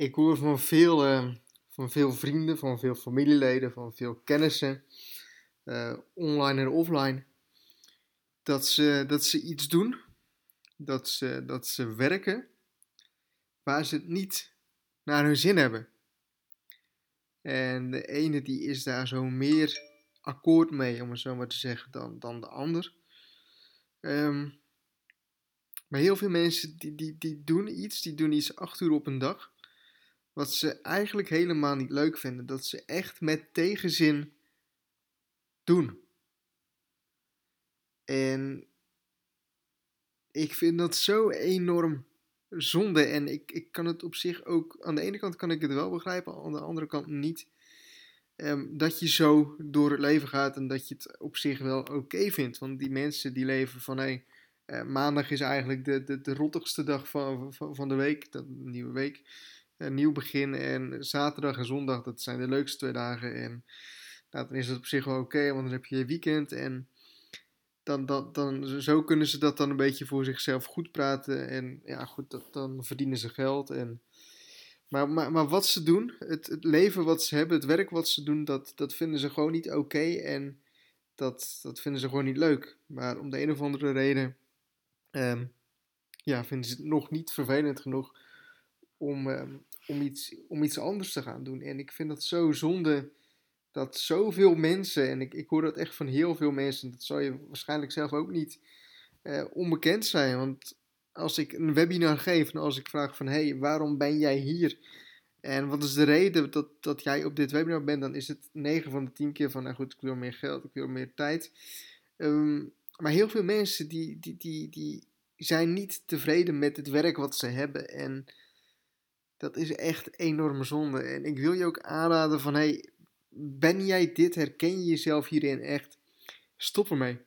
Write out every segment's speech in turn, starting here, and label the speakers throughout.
Speaker 1: ik hoor van veel, eh, van veel vrienden, van veel familieleden, van veel kennissen, eh, online en offline, dat ze, dat ze iets doen, dat ze, dat ze werken waar ze het niet naar hun zin hebben. En de ene die is daar zo meer akkoord mee, om het zo maar te zeggen, dan, dan de ander. Ehm, maar heel veel mensen die, die, die doen iets, die doen iets acht uur op een dag, wat ze eigenlijk helemaal niet leuk vinden. Dat ze echt met tegenzin doen. En ik vind dat zo enorm zonde. En ik, ik kan het op zich ook, aan de ene kant kan ik het wel begrijpen, aan de andere kant niet. Ehm, dat je zo door het leven gaat en dat je het op zich wel oké vindt. Want die mensen die leven van hey, uh, maandag is eigenlijk de, de, de rottigste dag van, van, van de week, de nieuwe week. Een nieuw begin en zaterdag en zondag, dat zijn de leukste twee dagen. En nou, dan is het op zich wel oké, want dan heb je je weekend en dan, dan, dan, zo kunnen ze dat dan een beetje voor zichzelf goed praten. En ja, goed, dat, dan verdienen ze geld. En, maar, maar, maar wat ze doen, het, het leven wat ze hebben, het werk wat ze doen, dat, dat vinden ze gewoon niet oké. en dat, dat vinden ze gewoon niet leuk. Maar om de een of andere reden um, ja, vinden ze het nog niet vervelend genoeg om, um, om, iets, om iets anders te gaan doen. En ik vind dat zo zonde dat zoveel mensen, en ik, ik hoor dat echt van heel veel mensen, dat zou je waarschijnlijk zelf ook niet uh, onbekend zijn. Want als ik een webinar geef en als ik vraag van, hé, hey, waarom ben jij hier? En wat is de reden dat, dat jij op dit webinar bent? Dan is het 9 van de 10 keer van, nou goed, ik wil meer geld, ik wil meer tijd. Um, maar heel veel mensen die, die, die, die zijn niet tevreden met het werk wat ze hebben. En dat is echt enorme zonde. En ik wil je ook aanraden van, hey, ben jij dit? Herken je jezelf hierin echt? Stop ermee.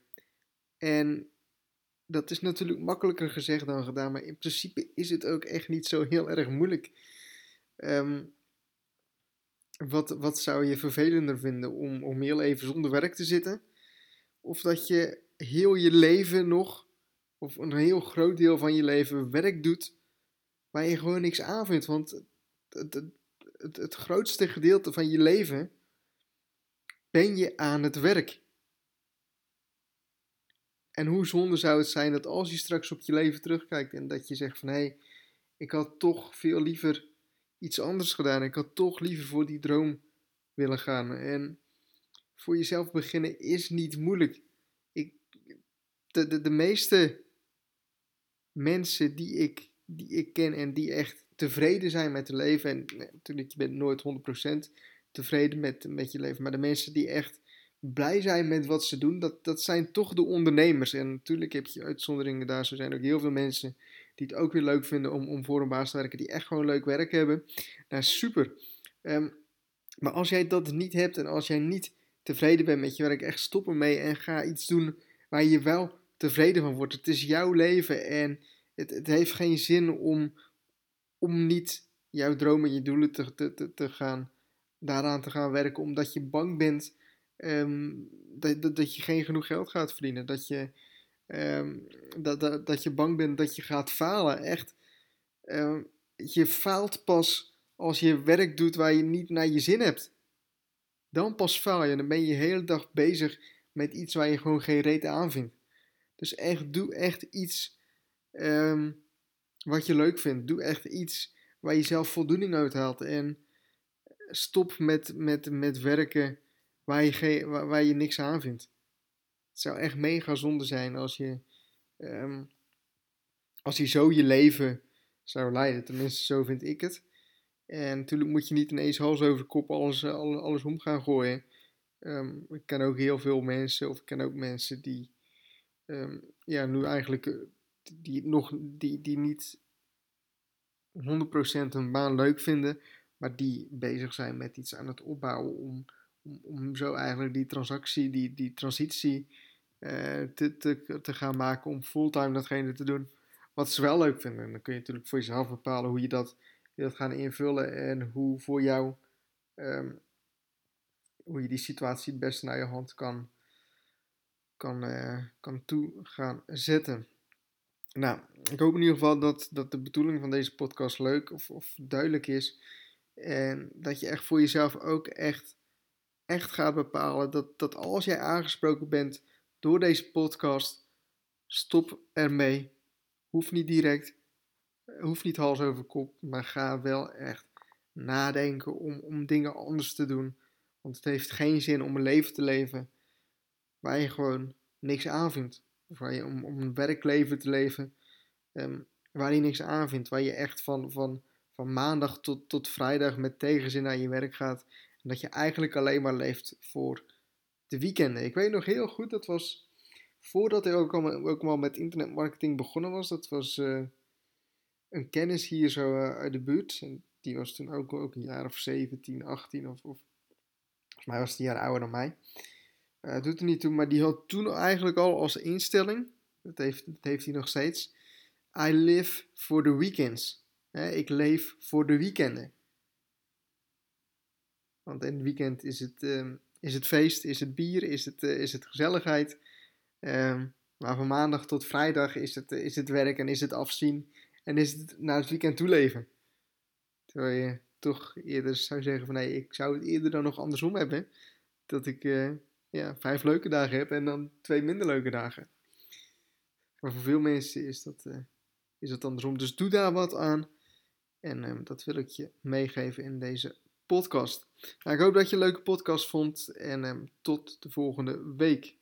Speaker 1: En dat is natuurlijk makkelijker gezegd dan gedaan, maar in principe is het ook echt niet zo heel erg moeilijk. Um, wat, wat zou je vervelender vinden om, om heel even zonder werk te zitten? Of dat je heel je leven nog, of een heel groot deel van je leven, werk doet waar je gewoon niks aan vindt? Want het, het, het, grootste gedeelte van je leven ben je aan het werk. En hoe zonde zou het zijn dat als je straks op je leven terugkijkt en dat je zegt van hé, hey, ik had toch veel liever iets anders gedaan. Ik had toch liever voor die droom willen gaan. En voor jezelf beginnen is niet moeilijk. Ik, de, de, de meeste mensen die ik, die ik ken en die echt tevreden zijn met hun leven. En natuurlijk, je bent nooit 100% tevreden met, met je leven. Maar de mensen die echt blij zijn met wat ze doen, dat, dat zijn toch de ondernemers. En natuurlijk heb je uitzonderingen daar. Zo zijn ook heel veel mensen die het ook weer leuk vinden om, om voor een baas te werken, die echt gewoon leuk werk hebben. Nou, super. Um, maar als jij dat niet hebt en als jij niet tevreden bent met je werk, echt stop ermee en ga iets doen waar je wel tevreden van wordt. Het is jouw leven en het, heeft geen zin om, om niet jouw dromen en je doelen te, te, te gaan daaraan te gaan werken omdat je bang bent um, dat, dat, dat, je geen genoeg geld gaat verdienen. Dat je, um, dat, dat, dat je bang bent dat je gaat falen. Echt, um, je faalt pas als je werk doet waar je niet naar je zin hebt. Dan pas faal je. Dan ben je de hele dag bezig met iets waar je gewoon geen reet aan vindt. Dus echt, doe echt iets wat je leuk vindt. Doe echt iets waar je zelf voldoening uit haalt. En stop met, met, met werken waar je, waar, je niks aan vindt. Het zou echt mega zonde zijn als je, um, als je zo je leven zou leiden. Tenminste, zo vind ik het. En natuurlijk moet je niet ineens hals over kop alles, alles, alles om gaan gooien. Um, ik ken ook heel veel mensen, of ik ken ook mensen die ja, nu eigenlijk eh, die, nog, die, die niet 100% een baan leuk vinden, maar die bezig zijn met iets aan het opbouwen om, om, om zo eigenlijk die transactie, die, die transitie uh, te, te, te gaan maken om fulltime datgene te doen wat ze wel leuk vinden. En dan kun je natuurlijk voor jezelf bepalen hoe je dat wilt gaan invullen en hoe voor jou, um, hoe je die situatie het naar je hand kan, kan, uh, kan toe gaan zetten. Nou, ik hoop in ieder geval dat, dat de bedoeling van deze podcast leuk of, of duidelijk is. En dat je echt voor jezelf ook echt, echt gaat bepalen dat, dat als jij aangesproken bent door deze podcast, stop ermee. Hoeft niet direct, hoeft niet hals over kop, maar ga wel echt nadenken om, om dingen anders te doen. Want het heeft geen zin om een leven te leven waar je gewoon niks aanvindt. Waar je om, om een werkleven te leven um, waar je niks aanvindt. Waar je echt van, van, van maandag tot, tot vrijdag met tegenzin naar je werk gaat. En dat je eigenlijk alleen maar leeft voor de weekenden. Ik weet nog heel goed, dat was voordat ik ook al, met internetmarketing begonnen was. Dat was uh, een kennis hier zo uh, uit de buurt. En die was toen ook, ook een jaar of 17, 18 of, of volgens mij was die jaar ouder dan mij. Uh, doet er niet toe, maar die had toen eigenlijk al als instelling, dat heeft, dat heeft hij nog steeds, I live for the weekends. ik leef voor de weekenden. Want in het weekend is het, um, is het feest, is het bier, is het, uh, is het gezelligheid. Um, maar van maandag tot vrijdag is het, is het werk en is het afzien en is het naar het weekend toeleven. Terwijl je toch eerder zou zeggen van nee, ik zou het eerder dan nog andersom hebben. Dat ik ja, vijf leuke dagen heb en dan twee minder leuke dagen. Maar voor veel mensen is dat, uh, is dat andersom. Dus doe daar wat aan. En um, dat wil ik je meegeven in deze podcast. Nou, ik hoop dat je een leuke podcast vond. En um, tot de volgende week.